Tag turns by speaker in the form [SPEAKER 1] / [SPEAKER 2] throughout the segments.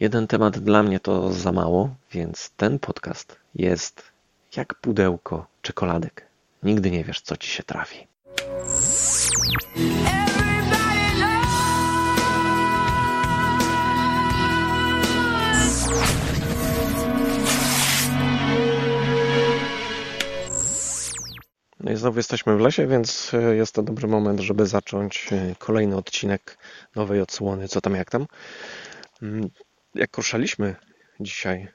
[SPEAKER 1] Jeden temat dla mnie to za mało, więc ten podcast jest jak pudełko czekoladek. Nigdy nie wiesz, co ci się trafi. No i znowu jesteśmy w lesie, więc e, jest to dobry moment, żeby zacząć e, kolejny odcinek nowej odsłony, co tam jak tam. Jak ruszaliśmy dzisiaj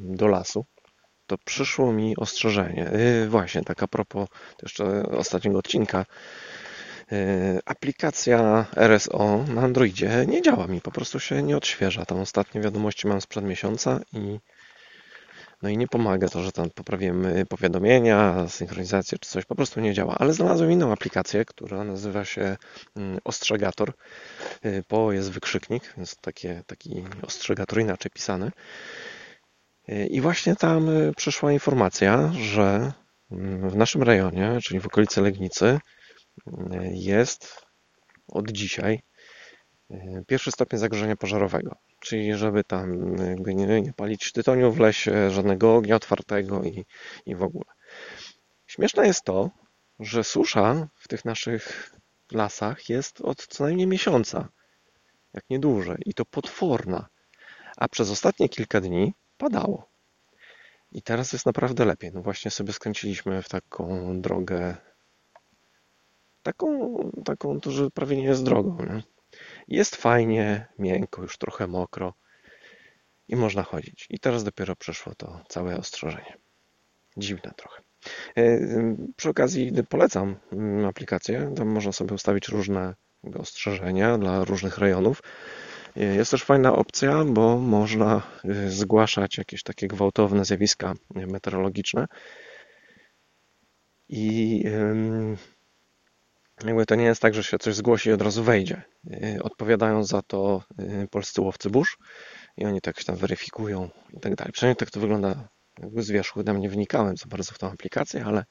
[SPEAKER 1] do lasu, to przyszło mi ostrzeżenie. Y, właśnie, tak a propos jeszcze ostatniego odcinka. Y, aplikacja RSO na Androidzie nie działa mi, po prostu się nie odświeża. Tam ostatnie wiadomości mam sprzed miesiąca i no i nie pomaga to, że tam poprawiłem powiadomienia, synchronizację czy coś, po prostu nie działa. Ale znalazłem inną aplikację, która nazywa się mm, Ostrzegator. Y, po jest wykrzyknik, więc takie, taki ostrzegator inaczej pisany. Y, I właśnie tam y, przyszła informacja, że mm, w naszym rejonie, czyli w okolicy Legnicy, jest od dzisiaj pierwszy stopień zagrożenia pożarowego. Czyli żeby tam jakby nie, nie palić tytoniu w lesie, żadnego ognia otwartego i, i w ogóle. Śmieszne jest to, że susza w tych naszych lasach jest od co najmniej miesiąca, jak nie dłużej, i to potworna. A przez ostatnie kilka dni padało. I teraz jest naprawdę lepiej. No właśnie sobie skręciliśmy w taką drogę, taką, taką to, że prawie nie jest drogą. Nie? Jest fajnie, miękko, już trochę mokro i można chodzić. I teraz dopiero przeszło to całe ostrzeżenie. Dziwne trochę. E, przy okazji polecam mm, aplikację. Tam można sobie ustawić różne ostrzeżenia dla różnych rejonów. E, jest też fajna opcja, bo można e, zgłaszać jakieś takie gwałtowne zjawiska meteorologiczne. I jakby to nie jest tak, że się coś zgłosi i od razu wejdzie. Y, odpowiadają za to y, polscy łowcy burz i oni tak się tam weryfikują i tak dalej. Przynajmniej tak to wygląda jakby z wierzchu. Tam nie wnikałem za bardzo w tą aplikację, ale,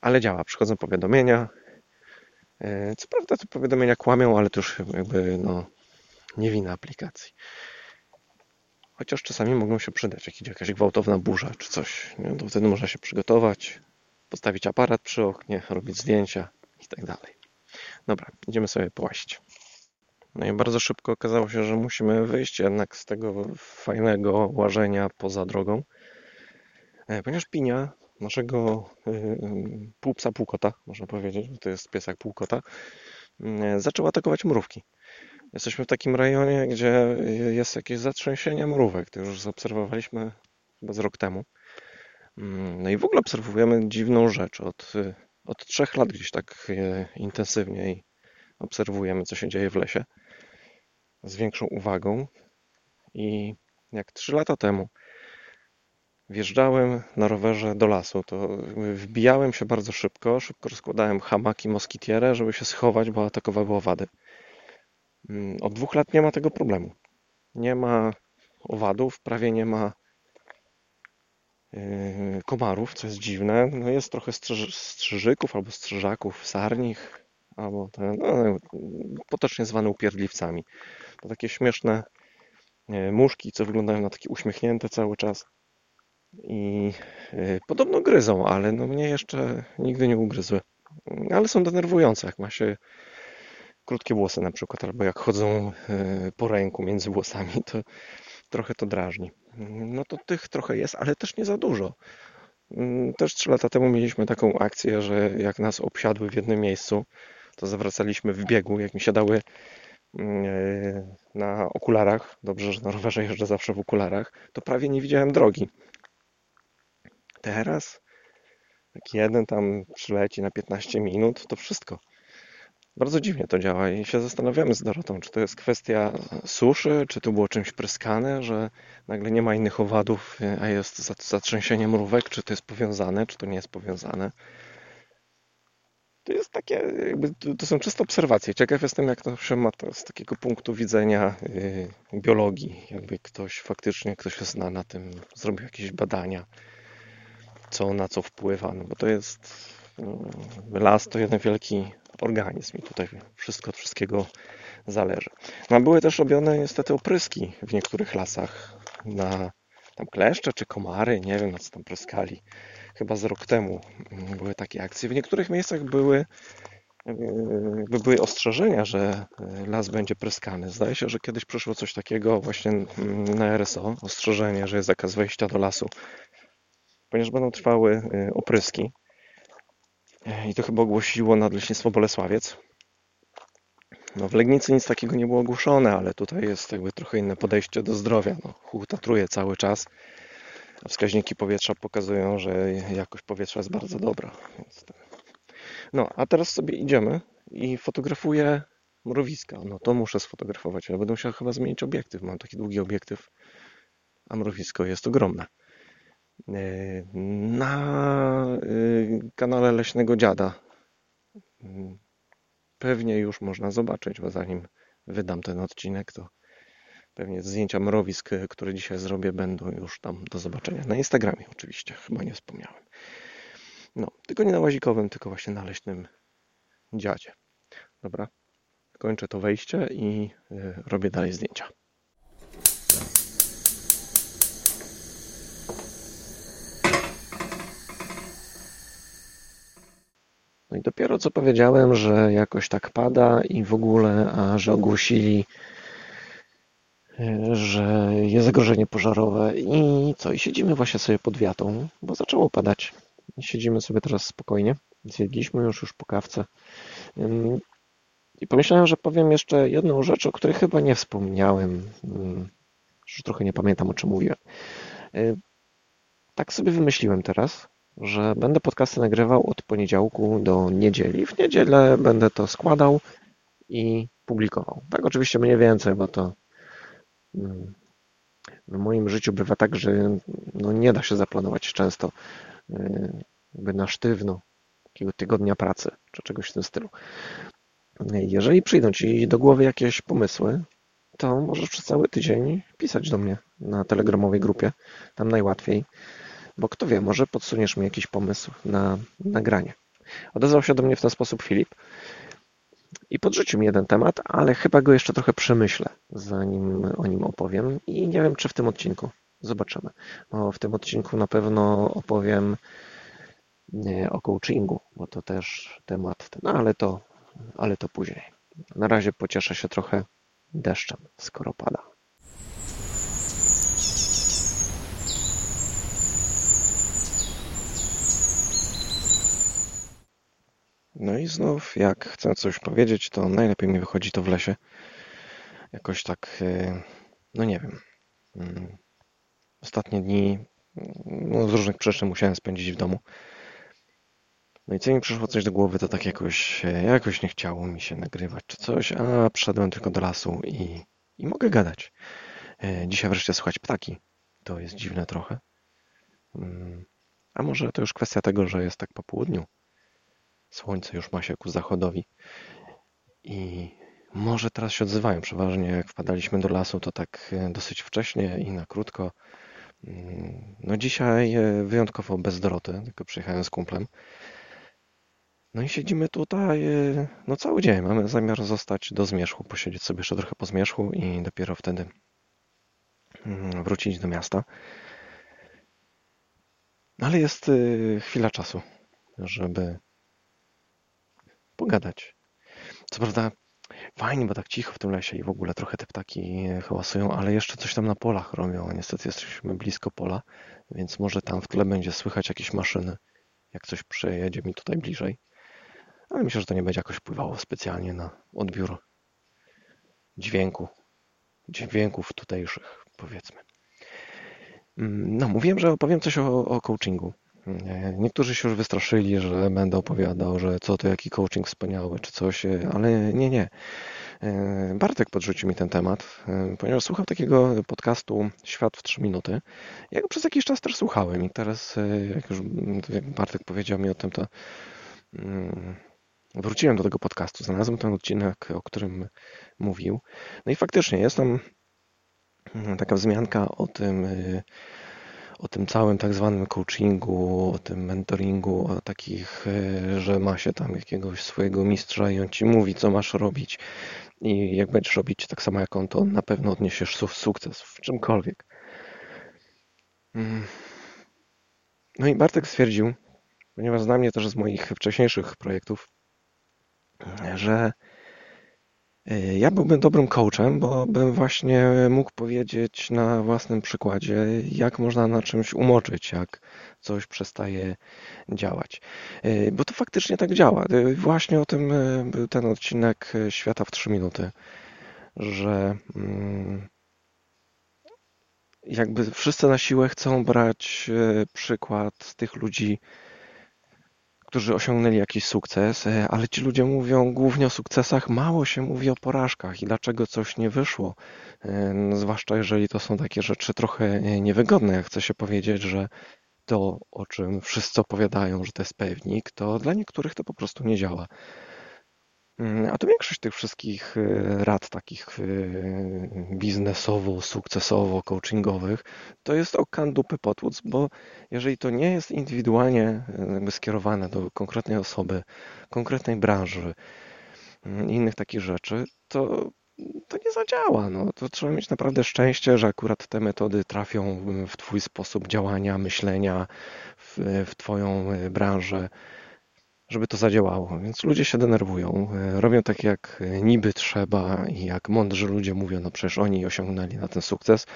[SPEAKER 1] ale działa. Przychodzą powiadomienia. Y, co prawda te powiadomienia kłamią, ale to już jakby no, nie wina aplikacji. Chociaż czasami mogą się przydać, jak idzie jakaś gwałtowna burza czy coś. Nie? To wtedy można się przygotować, postawić aparat przy oknie, robić zdjęcia i tak dalej. Dobra, idziemy sobie połazić. No i bardzo szybko okazało się, że musimy wyjść jednak z tego fajnego łażenia poza drogą, e, ponieważ pinia naszego e, półpsa, półkota, można powiedzieć, bo to jest piesak półkota, e, zaczął atakować mrówki. Jesteśmy w takim rejonie, gdzie jest jakieś zatrzęsienie mrówek. To już zaobserwowaliśmy chyba z rok temu. Mm, no i w ogóle obserwujemy dziwną rzecz. Od, od trzech lat gdzieś tak intensywniej obserwujemy, co się dzieje w lesie z większą uwagą. I jak trzy lata temu wjeżdżałem na rowerze do lasu, to wbijałem się bardzo szybko, szybko rozkładałem hamaki moskitierę, żeby się schować, bo atakowały owady. Mm, od dwóch lat nie ma tego problemu. Nie ma owadów, prawie nie ma komarów, co jest dziwne. No jest trochę strzyżyków albo strzyżaków, sarnich, albo ten, no, potocznie zwane upierdliwcami. To takie śmieszne yy, muszki, co wyglądają na takie uśmiechnięte cały czas. I yy, podobno gryzą, ale no mnie jeszcze nigdy nie ugryzły. Ale są denerwujące, jak ma się krótkie włosy na przykład, albo jak chodzą e, po ręku między włosami, to trochę to drażni. No to tych trochę jest, ale też nie za dużo. Mm, też trzy lata temu mieliśmy taką akcję, że jak nas obsiadły w jednym miejscu, to zawracaliśmy w biegu, jak mi siadały mm, e, na okularach, dobrze, że na rowerze jeżdżę zawsze w okularach, to prawie nie widziałem drogi. Teraz jak jeden tam przyleci na 15 minut, to wszystko. Bardzo dziwnie to działa i się zastanawiamy z Dorotą, czy to jest kwestia suszy, czy to było czymś pryskane, że nagle nie ma innych owadów, a jest zatrzęsienie mrówek, czy to jest powiązane, czy to nie jest powiązane. To jest takie, jakby, to są czyste obserwacje. Ciekaw jestem, jak to się ma to z takiego punktu widzenia yy, biologii. Jakby ktoś faktycznie, ktoś się zna na tym, zrobił jakieś badania, co na co wpływa, no bo to jest, las to jeden wielki organizm i tutaj wszystko od wszystkiego zależy. No, były też robione niestety opryski w niektórych lasach na tam kleszcze czy komary, nie wiem na co tam pryskali. Chyba z rok temu mm, były takie akcje. W niektórych miejscach były jakby były ostrzeżenia, że las będzie pryskany. Zdaje się, że kiedyś przyszło coś takiego właśnie na RSO, ostrzeżenie, że jest zakaz wejścia do lasu, ponieważ będą trwały opryski. I to chyba ogłosiło Nadleśnictwo Bolesławiec. No, w Legnicy nic takiego nie było ogłoszone, ale tutaj jest jakby trochę inne podejście do zdrowia. No, tatruje cały czas, a wskaźniki powietrza pokazują, że jakość powietrza jest bardzo dobra. Tak. No, a teraz sobie idziemy i fotografuję mrowiska. No to muszę sfotografować, ale będę musiał chyba zmienić obiektyw. Mam taki długi obiektyw, a mrowisko jest ogromne. Na e, kanale Leśnego Dziada pewnie już można zobaczyć, bo zanim wydam ten odcinek, to pewnie zdjęcia mrowisk, które dzisiaj zrobię, będą już tam do zobaczenia. Na Instagramie oczywiście, chyba nie wspomniałem. No, tylko nie na łazikowym, tylko właśnie na leśnym dziadzie. Dobra, kończę to wejście i y, robię dalej zdjęcia. No i dopiero co powiedziałem, że jakoś tak pada i w ogóle, a że ogłosili, e, że jest zagrożenie pożarowe i co, i siedzimy właśnie sobie pod wiatą, bo zaczęło padać. Siedzimy sobie teraz spokojnie. Zjedliśmy już już po kawce. I pomyślałem, że powiem jeszcze jedną rzecz, o której chyba nie wspomniałem. Już trochę nie pamiętam, o czym mówiłem. Tak sobie wymyśliłem teraz, że będę podcasty nagrywał od poniedziałku do niedzieli. W niedzielę będę to składał i publikował. Tak oczywiście mniej więcej, bo to mm, w moim życiu bywa tak, że no nie da się zaplanować często y, jakby na sztywno takiego tygodnia pracy czy czegoś w tym stylu. Jeżeli przyjdą Ci do głowy jakieś pomysły, to możesz przez cały tydzień pisać do mnie na telegramowej grupie. Tam najłatwiej. Bo kto wie, może podsuniesz mi jakiś pomysł na nagranie. Odezwał się do mnie w ten sposób Filip i podrzucił mi jeden temat, ale chyba go jeszcze trochę przemyślę, zanim o nim opowiem i nie wiem, czy w tym odcinku. Zobaczymy. Bo w tym odcinku na pewno opowiem o coachingu, bo to też temat ten, no ale to, ale to później. Na razie pocieszę się trochę deszczem, skoro pada. No i znów, jak chcę coś powiedzieć, to najlepiej mi wychodzi to w lesie. Jakoś tak, e, no nie wiem. Mm, ostatnie dni no z różnych przyczyn musiałem spędzić w domu. No i co mi przyszło coś do głowy, to tak jakoś, e, jakoś nie chciało mi się nagrywać czy coś, a przyszedłem tylko do lasu i, i mogę gadać. E, dzisiaj wreszcie słychać ptaki. To jest dziwne trochę. Mm, a może to już kwestia tego, że jest tak po południu. Słońce już ma się ku zachodowi. I może teraz się odzywają. Przeważnie jak wpadaliśmy do lasu, to tak e, dosyć wcześnie i na krótko. Mm, no dzisiaj e, wyjątkowo bez Doroty, tylko przyjechałem z kumplem. No i siedzimy tutaj e, no cały dzień. Mamy zamiar zostać do zmierzchu, posiedzieć sobie jeszcze trochę po zmierzchu i dopiero wtedy mm, wrócić do miasta. Ale jest chwila czasu, żeby pogadać. Co prawda fajnie, bo tak cicho w tym lesie i w ogóle trochę te ptaki hałasują, ale jeszcze coś tam na polach robią. Niestety jesteśmy blisko pola, więc może tam w tle będzie słychać jakieś maszyny, jak coś przejedzie mi tutaj bliżej. Ale myślę, że to nie będzie jakoś wpływało specjalnie na odbiór dźwięku, dźwięków tutejszych, powiedzmy. Mm, no, mówiłem, że opowiem coś o, o coachingu. Niektórzy się już wystraszyli, że będę opowiadał, że co to jaki coaching wspaniały, czy coś, ale nie, nie. E, Bartek podrzucił mi ten temat, e, ponieważ słuchał takiego podcastu Świat w 3 minuty. Ja go przez jakiś czas też słuchałem i teraz, e, jak już jak Bartek powiedział mi o tym, to mm, wróciłem do tego podcastu, znalazłem ten odcinek, o którym mówił. No i faktycznie jest tam mm, taka wzmianka o tym, o tym całym tak zwanym coachingu, o tym mentoringu, o takich, e, że ma się tam jakiegoś swojego mistrza i on ci mówi, co masz robić. I jak będziesz robić tak samo jak on, to na pewno odniesiesz sukces w czymkolwiek. Mm. No i Bartek stwierdził, ponieważ zna mnie też z moich wcześniejszych projektów, że ja byłbym dobrym coachem, bo bym właśnie mógł powiedzieć na własnym przykładzie, jak można na czymś umoczyć, jak coś przestaje działać. E, bo to faktycznie tak działa. E, właśnie o tym był ten odcinek Świata w 3 minuty, że mm, jakby wszyscy na siłę chcą brać przykład tych ludzi, którzy osiągnęli jakiś sukces, e, ale ci ludzie mówią głównie o sukcesach, mało się mówi o porażkach i dlaczego coś nie wyszło. E, no, zwłaszcza jeżeli to są takie rzeczy trochę e, niewygodne. Ja chcę się powiedzieć, że to, o czym wszyscy opowiadają, że to jest pewnik, to dla niektórych to po prostu nie działa. Mm, a to większość tych wszystkich y, rad takich y, biznesowo, sukcesowo, coachingowych, to jest o kandupy potłuc, bo jeżeli to nie jest indywidualnie y, skierowane do konkretnej osoby, konkretnej branży mm, i innych takich rzeczy, to to nie zadziała. No. To trzeba mieć naprawdę szczęście, że akurat te metody trafią w Twój sposób działania, myślenia, w, w Twoją branżę żeby to zadziałało. Więc ludzie się denerwują, e, robią tak jak niby trzeba i jak mądrzy ludzie mówią, no przecież oni osiągnęli na ten sukces.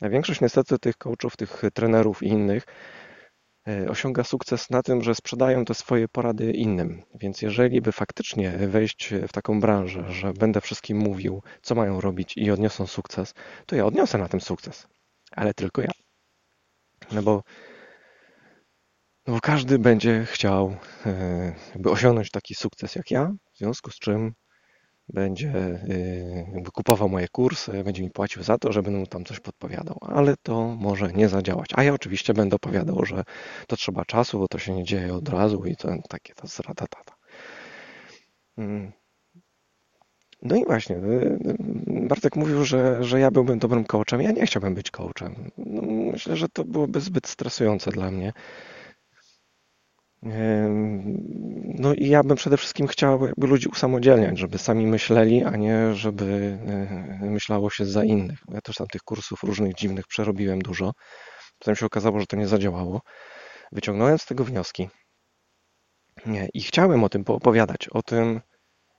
[SPEAKER 1] A większość niestety tych coachów, tych trenerów i innych e, osiąga sukces na tym, że sprzedają te swoje porady innym. Więc jeżeli by faktycznie wejść w taką branżę, że będę wszystkim mówił, co mają robić i odniosą sukces, to ja odniosę na tym sukces. Ale tylko ja. No bo no każdy będzie chciał e, jakby osiągnąć taki sukces jak ja, w związku z czym będzie e, jakby kupował moje kursy, będzie mi płacił za to, żebym mu tam coś podpowiadał, ale to może nie zadziałać. A ja oczywiście będę opowiadał, że to trzeba czasu, bo to się nie dzieje od razu i to takie to zrata tata. Mm. No i właśnie, e, Bartek mówił, że, że ja byłbym dobrym coachem. Ja nie chciałbym być coachem. No, myślę, że to byłoby zbyt stresujące dla mnie. No i ja bym przede wszystkim chciał jakby ludzi usamodzielniać, żeby sami myśleli, a nie żeby e, myślało się za innych. Ja też tam tych kursów różnych dziwnych przerobiłem dużo. Potem się okazało, że to nie zadziałało. Wyciągnąłem z tego wnioski i chciałem o tym poopowiadać, o tym,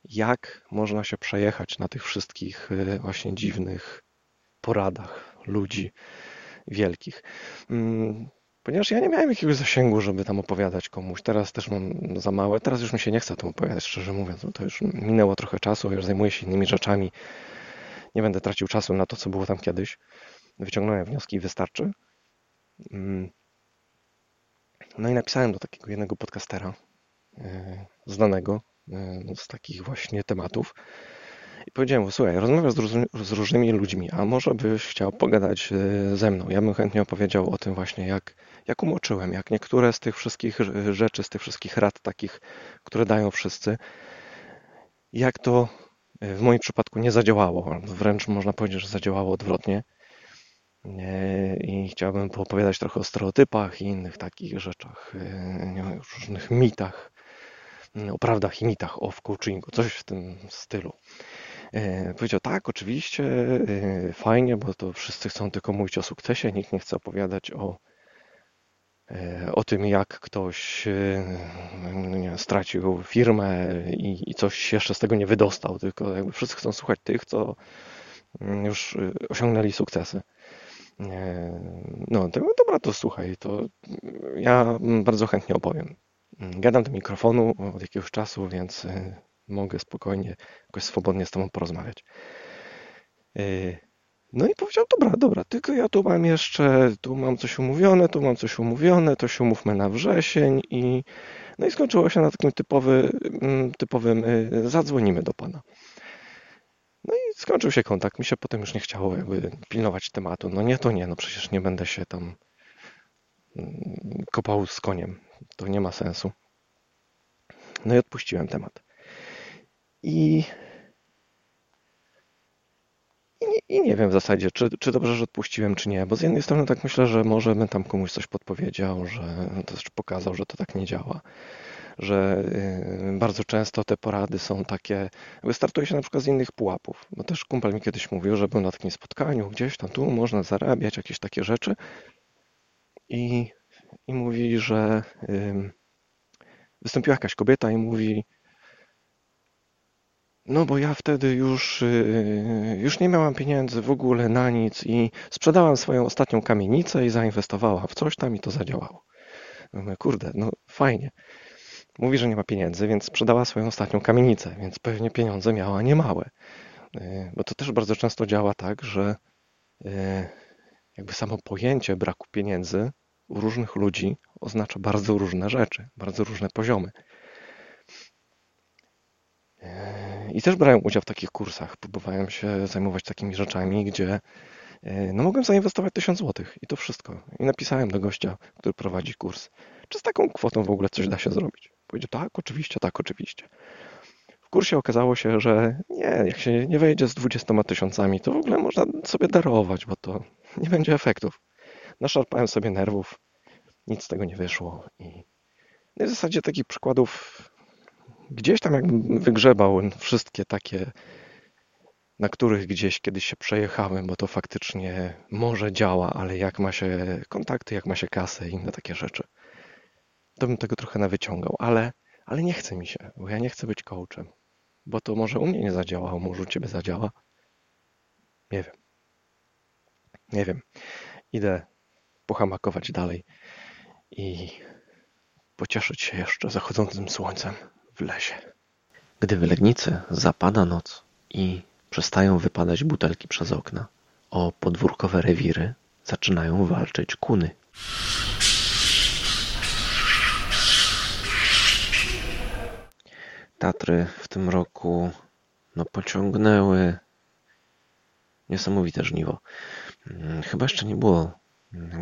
[SPEAKER 1] jak można się przejechać na tych wszystkich e, właśnie dziwnych poradach ludzi wielkich. Ponieważ ja nie miałem jakiegoś zasięgu, żeby tam opowiadać komuś. Teraz też mam za małe. Teraz już mi się nie chce tym opowiadać, szczerze mówiąc. to już minęło trochę czasu, już zajmuję się innymi rzeczami. Nie będę tracił czasu na to, co było tam kiedyś. Wyciągnąłem wnioski i wystarczy. Mm. No i napisałem do takiego jednego podcastera e, znanego e, z takich właśnie tematów. I powiedziałem, słuchaj, rozmawiasz z, z, różnymi ludźmi, a może byś chciał pogadać e, ze mną. Ja bym chętnie opowiedział o tym właśnie, jak, jak umoczyłem, jak niektóre z tych wszystkich rzeczy, z tych wszystkich rad takich, które dają wszyscy, jak to e, w moim przypadku nie zadziałało. Wręcz można powiedzieć, że zadziałało odwrotnie. E, I chciałbym poopowiadać trochę o stereotypach i innych takich rzeczach, różnych mitach, o prawdach i mitach o w coachingu, coś w tym stylu. E, powiedział, tak, oczywiście, e, fajnie, bo to wszyscy chcą tylko mówić o sukcesie, nikt nie chce opowiadać o, e, o tym, jak ktoś no nie, stracił firmę i, i coś jeszcze z tego nie wydostał, tylko jakby wszyscy chcą słuchać tych, co mm, już osiągnęli sukcesy. No, to, dobra, to słuchaj, to ja bardzo chętnie opowiem. Gadam do mikrofonu od jakiegoś czasu, więc mogę spokojnie, jakoś swobodnie z tobą porozmawiać. E, no i powiedział, dobra, dobra, tylko ja tu mam jeszcze, tu mam coś umówione, tu mam coś umówione, to się umówmy na wrzesień i no i skończyło się na takim typowy, mm, typowym e, zadzwonimy do pana. No i skończył się kontakt, mi się potem już nie chciało jakby pilnować tematu. No nie, to nie, no przecież nie będę się tam mm, kopał z koniem, to nie ma sensu. No i odpuściłem temat. I, i, i nie wiem w zasadzie, czy, czy dobrze, że odpuściłem, czy nie, bo z jednej strony tak myślę, że może bym tam komuś coś podpowiedział, że też pokazał, że to tak nie działa że y, bardzo często te porady są takie, wystartuje się na przykład z innych pułapów, bo też kumpel mi kiedyś mówił, że był na takim spotkaniu, gdzieś tam tu można zarabiać, jakieś takie rzeczy i, i mówi, że wystąpiła jakaś kobieta i mówi, no bo ja wtedy już, y, już nie miałam pieniędzy w ogóle na nic i sprzedałam swoją ostatnią kamienicę i zainwestowałam w coś tam i to zadziałało. No kurde, no fajnie. Mówi, że nie ma pieniędzy, więc sprzedała swoją ostatnią kamienicę, więc pewnie pieniądze miała niemałe. Y, bo to też bardzo często działa tak, że y, jakby samo pojęcie braku pieniędzy u różnych ludzi oznacza bardzo różne rzeczy, bardzo różne poziomy. I też brałem udział w takich kursach. Próbowałem się zajmować takimi rzeczami, gdzie e, no mogłem zainwestować 1000 zł i to wszystko. I napisałem do gościa, który prowadzi kurs, czy z taką kwotą w ogóle coś da się zrobić. Powiedział, tak, oczywiście, tak, oczywiście. W kursie okazało się, że nie, jak się nie wejdzie z 20 tysiącami, to w ogóle można sobie darować, bo to nie będzie efektów. Naszarpałem sobie nerwów, nic z tego nie wyszło i no w zasadzie takich przykładów gdzieś tam jakbym wygrzebał wszystkie takie, na których gdzieś kiedyś się przejechałem, bo to faktycznie może działa, ale jak ma się kontakty, jak ma się kasę i inne takie rzeczy, to bym tego trochę nawyciągał, ale, ale nie chce mi się, bo ja nie chcę być coachem, bo to może u mnie nie zadziała, a może u ciebie zadziała. Nie wiem. Nie wiem. Idę pohamakować dalej i pocieszyć się jeszcze zachodzącym słońcem w lesie. Gdy w Legnicy zapada noc i przestają wypadać butelki przez okna, o podwórkowe rewiry zaczynają walczyć kuny. Tatry w tym roku no, pociągnęły niesamowite żniwo. Mm, chyba jeszcze nie było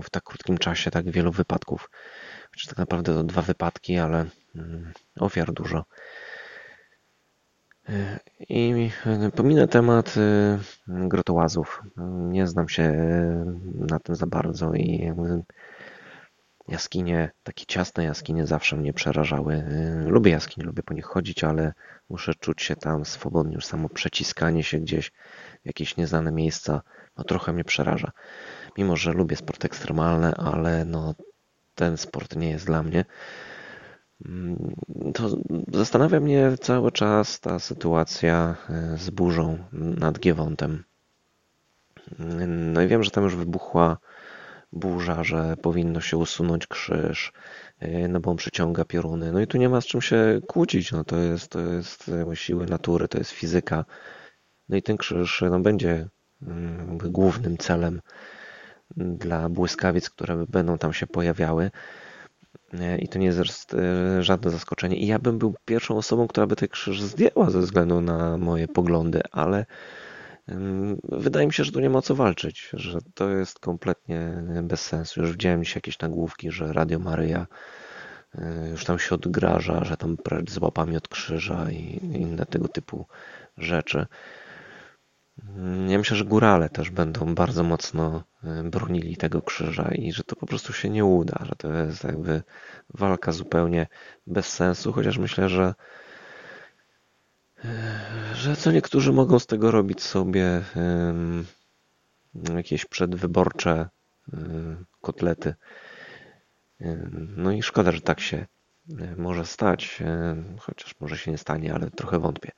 [SPEAKER 1] w tak krótkim czasie tak wielu wypadków. Czy tak naprawdę to dwa wypadki, ale mm, ofiar dużo. E, I pominę temat y, grotołazów. Nie znam się na tym za bardzo i jaskinie, takie ciasne jaskinie zawsze mnie przerażały. Lubię jaskinie, lubię po nich chodzić, ale muszę czuć się tam swobodnie. Już samo przeciskanie się gdzieś w jakieś nieznane miejsca, no trochę mnie przeraża. Mimo, że lubię sporty ekstremalne, ale no ten sport nie jest dla mnie. Mm, to zastanawia mnie cały czas ta sytuacja e, z burzą nad Giewontem. No i wiem, że tam już wybuchła burza, że powinno się usunąć krzyż, e, no bo on przyciąga pioruny. No i tu nie ma z czym się kłócić, no to jest, to jest siły natury, to jest fizyka. No i ten krzyż no, będzie mm, głównym celem dla błyskawic, które będą tam się pojawiały. I to nie jest e, żadne zaskoczenie. I ja bym był pierwszą osobą, która by ten krzyż zdjęła ze względu na moje poglądy, ale wydaje mi się, że tu nie ma co walczyć, że to jest kompletnie bez sensu. Już widziałem dzisiaj jakieś nagłówki, że Radio Maryja e, już tam się odgraża, że tam z łapami od krzyża i inne tego typu rzeczy. Ja myślę, że górale też będą bardzo mocno e, bronili tego krzyża i że to po prostu się nie uda, że to jest jakby walka zupełnie bez sensu, chociaż myślę, że e, że co niektórzy mogą z tego robić sobie jakieś przedwyborcze e, kotlety. No i szkoda, że tak się może stać, chociaż może się nie stanie, ale trochę wątpię.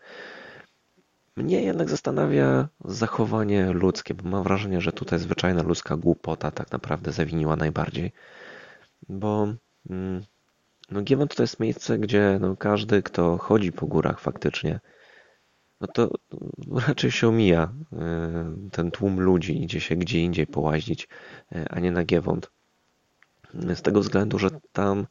[SPEAKER 1] Mnie jednak zastanawia zachowanie ludzkie, bo mam wrażenie, że tutaj zwyczajna ludzka głupota tak naprawdę zawiniła najbardziej. Bo mm, no Giewont to jest miejsce, gdzie no, każdy, kto chodzi po górach faktycznie, no to raczej się omija y, ten tłum ludzi, idzie się gdzie indziej połazić, y, a nie na Giewont. Z tego względu, że tam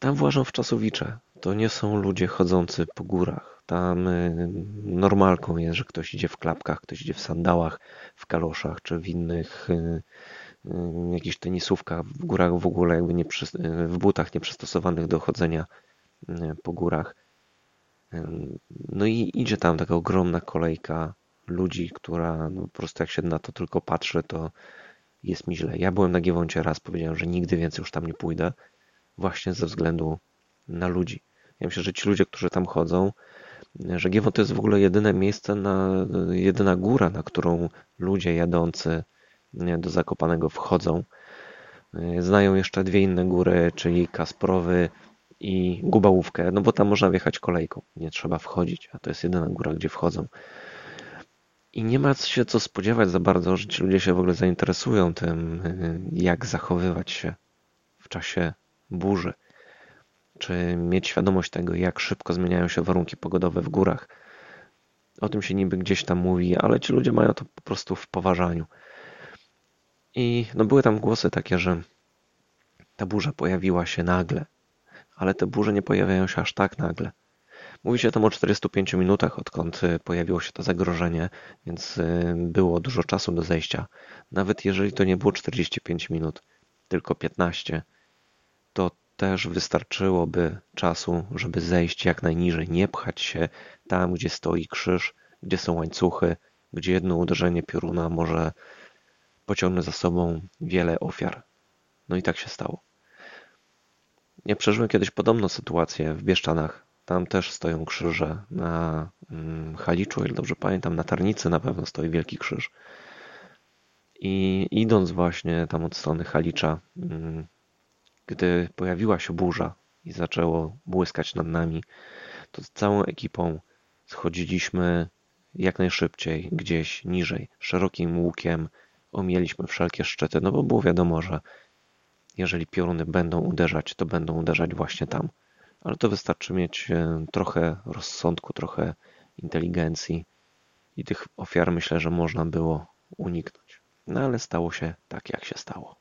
[SPEAKER 1] tam włażą wczasowicze. To nie są ludzie chodzący po górach. Tam y, normalką jest, że ktoś idzie w klapkach, ktoś idzie w sandałach, w kaloszach czy w innych y, y, jakichś tenisówkach w górach w ogóle jakby nie przy, w butach nieprzystosowanych do chodzenia po górach. No i idzie tam taka ogromna kolejka ludzi, która no, po prostu jak się na to tylko patrzy, to jest mi źle. Ja byłem na Giewoncie raz, powiedziałem, że nigdy więcej już tam nie pójdę, właśnie ze względu na ludzi. Ja myślę, że ci ludzie, którzy tam chodzą, że Giewont to jest w ogóle jedyne miejsce, na, jedyna góra, na którą ludzie jadący do Zakopanego wchodzą. Znają jeszcze dwie inne góry, czyli Kasprowy i Gubałówkę, no bo tam można wjechać kolejką, nie trzeba wchodzić, a to jest jedyna góra, gdzie wchodzą. I nie ma się co spodziewać za bardzo, że ci ludzie się w ogóle zainteresują tym, jak zachowywać się w czasie burzy. Czy mieć świadomość tego, jak szybko zmieniają się warunki pogodowe w górach. O tym się niby gdzieś tam mówi, ale ci ludzie mają to po prostu w poważaniu. I no były tam głosy takie, że ta burza pojawiła się nagle, ale te burze nie pojawiają się aż tak nagle. Mówi się tam o 45 minutach, odkąd y, pojawiło się to zagrożenie, więc y, było dużo czasu do zejścia. Nawet jeżeli to nie było 45 minut, tylko 15, to też wystarczyłoby czasu, żeby zejść jak najniżej, nie pchać się tam, gdzie stoi krzyż, gdzie są łańcuchy, gdzie jedno uderzenie pioruna może pociągnąć za sobą wiele ofiar. No i tak się stało. Ja przeżyłem kiedyś podobną sytuację w Bieszczanach. Tam też stoją krzyże. Na mm, Haliczu, jak dobrze pamiętam, na Tarnicy na pewno stoi wielki krzyż. I idąc właśnie tam od strony Halicza, mm, gdy pojawiła się burza i zaczęło błyskać nad nami, to z całą ekipą schodziliśmy jak najszybciej gdzieś niżej, szerokim łukiem, omieliśmy wszelkie szczyty, no bo było wiadomo, że jeżeli pioruny będą uderzać, to będą uderzać właśnie tam. Ale to wystarczy mieć e, trochę rozsądku, trochę inteligencji i tych ofiar myślę, że można było uniknąć. No ale stało się tak, jak się stało.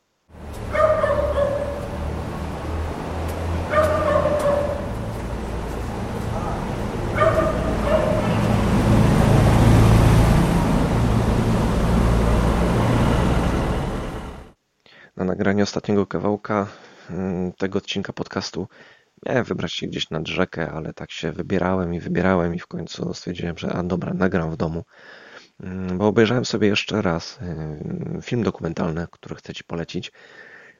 [SPEAKER 1] Nagranie ostatniego kawałka mm, tego odcinka podcastu miałem wybrać się gdzieś nad rzekę, ale tak się wybierałem i wybierałem i w końcu stwierdziłem, że a dobra, nagram w domu. Mm, bo obejrzałem sobie jeszcze raz y, film dokumentalny, który chcę Ci polecić,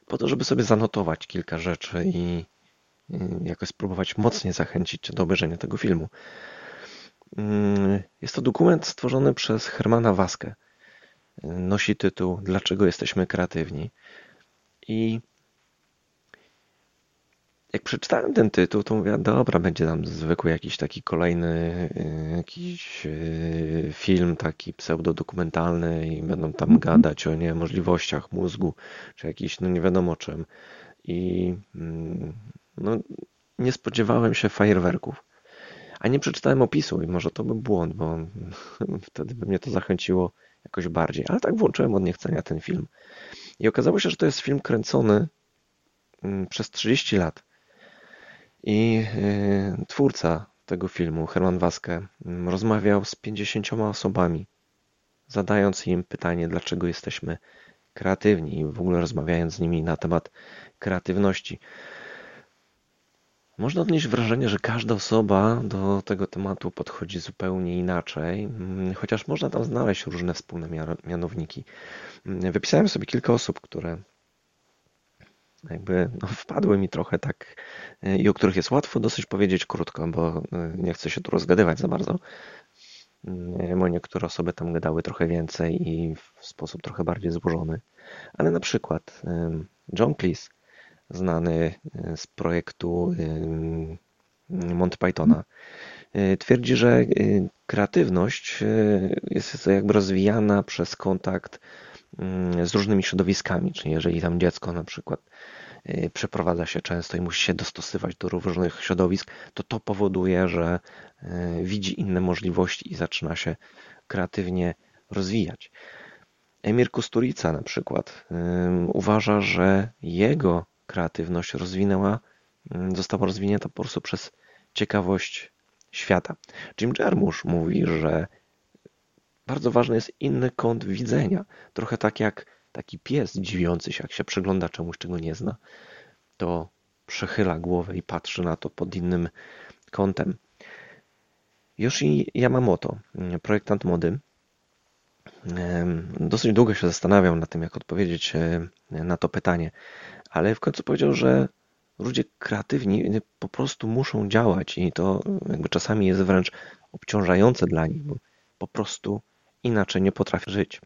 [SPEAKER 1] po to, żeby sobie zanotować kilka rzeczy i jakoś spróbować mocniej zachęcić Cię do obejrzenia tego filmu. Mm, jest to dokument stworzony przez Hermana Waskę. Nosi tytuł Dlaczego jesteśmy kreatywni? I jak przeczytałem ten tytuł, to mówię, dobra, będzie tam zwykły jakiś taki kolejny y, jakiś y, film taki pseudodokumentalny i będą tam mhm. gadać o nie możliwościach mózgu, czy jakiś, no nie wiadomo czym. I mm, no, nie spodziewałem się fajerwerków. A nie przeczytałem opisu i może to był błąd, bo wtedy by mnie to zachęciło jakoś bardziej. Ale tak włączyłem od niechcenia ten film. I okazało się, że to jest film kręcony mm, przez 30 lat. I y, twórca tego filmu, Herman Waske, mm, rozmawiał z 50 osobami, zadając im pytanie, dlaczego jesteśmy kreatywni i w ogóle rozmawiając z nimi na temat kreatywności. Można odnieść wrażenie, że każda osoba do tego tematu podchodzi zupełnie inaczej, mm, chociaż można tam znaleźć różne wspólne mianowniki. Mm, wypisałem sobie kilka osób, które jakby no, wpadły mi trochę tak y, i o których jest łatwo dosyć powiedzieć krótko, bo y, nie chcę się tu rozgadywać za bardzo. Mm, bo niektóre osoby tam gadały trochę więcej i w sposób trochę bardziej złożony. Ale na przykład John Cleese znany e, z projektu e, Monty Pythona, e, twierdzi, że kreatywność jest jakby rozwijana przez kontakt mm, z różnymi środowiskami, czyli jeżeli tam dziecko na przykład przeprowadza się często i musi się dostosować do różnych środowisk, to to powoduje, że widzi inne możliwości i zaczyna się kreatywnie rozwijać. Emir Kusturica na przykład uważa, że jego kreatywność rozwinęła, mm, została rozwinięta po prostu przez ciekawość świata. Jim Jarmusch mówi, że bardzo ważny jest inny kąt widzenia. Trochę tak jak taki pies dziwiący się, jak się przygląda czemuś, czego nie zna, to przechyla głowę i patrzy na to pod innym kątem. Yoshi Yamamoto, projektant mody, Dosyć długo się zastanawiał nad tym, jak odpowiedzieć na to pytanie, ale w końcu powiedział, że ludzie kreatywni po prostu muszą działać i to jakby czasami jest wręcz obciążające dla nich, bo po prostu inaczej nie potrafią żyć.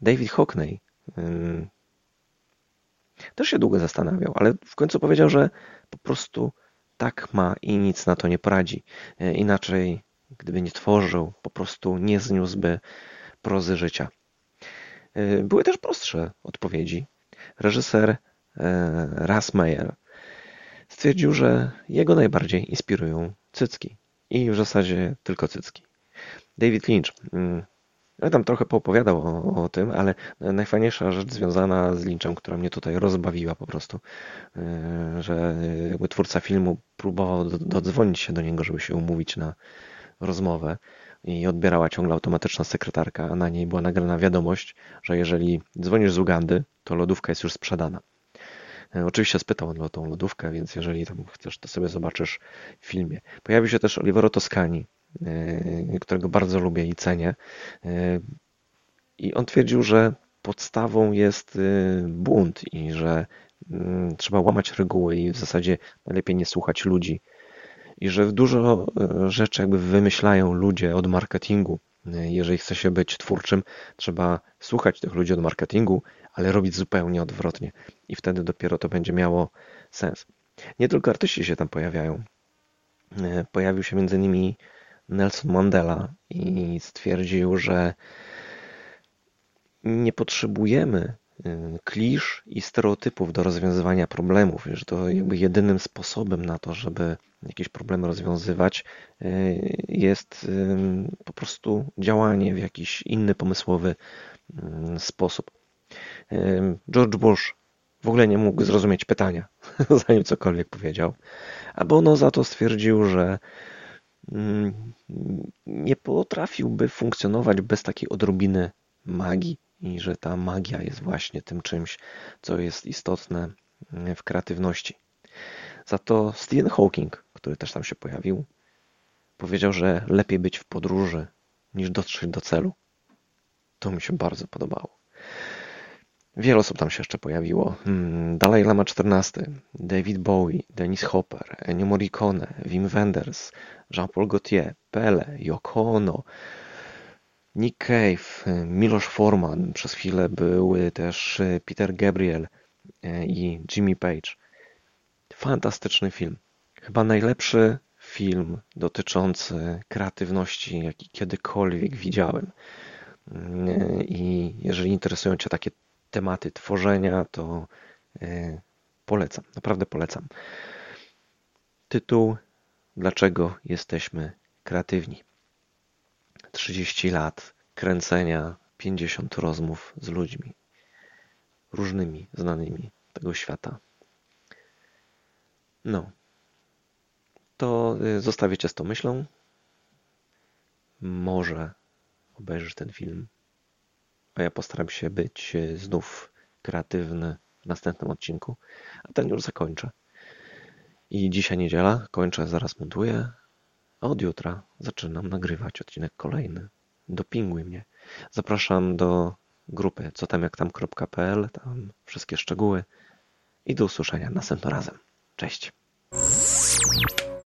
[SPEAKER 1] David Hockney też się długo zastanawiał, ale w końcu powiedział, że po prostu tak ma i nic na to nie poradzi. E, inaczej, gdyby nie tworzył, po prostu nie zniósłby prozy życia. E, były też prostsze odpowiedzi. Reżyser e, Ras Meyer stwierdził, że jego najbardziej inspirują cycki. I w zasadzie tylko cycki. David Lynch mm, ja tam trochę poopowiadał o, o, tym, ale najfajniejsza rzecz związana z Lynchem, która mnie tutaj rozbawiła po prostu, e, że jakby twórca filmu próbował dodzwonić się do niego, żeby się umówić na rozmowę i odbierała ciągle automatyczna sekretarka, a na niej była nagrana wiadomość, że jeżeli dzwonisz z Ugandy, to lodówka jest już sprzedana. E, oczywiście spytał on o tą lodówkę, więc jeżeli tam chcesz, to sobie zobaczysz w filmie. Pojawił się też Olivero Toscani, e, którego bardzo lubię i cenię. E, I on twierdził, że podstawą jest bunt i że mm, trzeba łamać reguły i w zasadzie najlepiej nie słuchać ludzi. I że dużo rzeczy jakby wymyślają ludzie od marketingu. Jeżeli chce się być twórczym, trzeba słuchać tych ludzi od marketingu, ale robić zupełnie odwrotnie. I wtedy dopiero to będzie miało sens. Nie tylko artyści się tam pojawiają. E, pojawił się między innymi Nelson Mandela i stwierdził, że nie potrzebujemy klisz i stereotypów do rozwiązywania problemów, że to jakby jedynym sposobem na to, żeby jakieś problemy rozwiązywać e, jest po prostu działanie w jakiś inny pomysłowy sposób. George Bush w ogóle nie mógł zrozumieć pytania, zanim cokolwiek powiedział, a Bono za to stwierdził, że mm, nie potrafiłby funkcjonować bez takiej odrobiny magii i że ta magia jest właśnie tym czymś, co jest istotne mm, w kreatywności. Za to Stephen Hawking, który też tam się pojawił, powiedział, że lepiej być w podróży niż dotrzeć do celu. To mi się bardzo podobało. Wiele osób tam się jeszcze pojawiło. Hmm, Dalai Lama XIV, David Bowie, Dennis Hopper, Ennio Morricone, Wim Wenders, Jean-Paul Gaultier, Pele, Yoko Ono, Nick Cave, Miloš Forman, przez chwilę były też Peter Gabriel e, i Jimmy Page. Fantastyczny film. Chyba najlepszy film dotyczący kreatywności, jaki kiedykolwiek widziałem. I jeżeli interesują Cię takie tematy tworzenia, to polecam, naprawdę polecam. Tytuł Dlaczego jesteśmy kreatywni? 30 lat kręcenia, 50 rozmów z ludźmi różnymi, znanymi tego świata. No, to e, zostawię Cię z tą myślą. Może obejrzysz ten film a ja postaram się być e, znów kreatywny w następnym odcinku, a ten już zakończę. I dzisiaj niedziela, kończę, zaraz montuję, od jutra zaczynam nagrywać odcinek kolejny. Dopinguj mnie. Zapraszam do grupy co tam jak tam.pl, tam wszystkie szczegóły i do usłyszenia następnym razem. Cześć.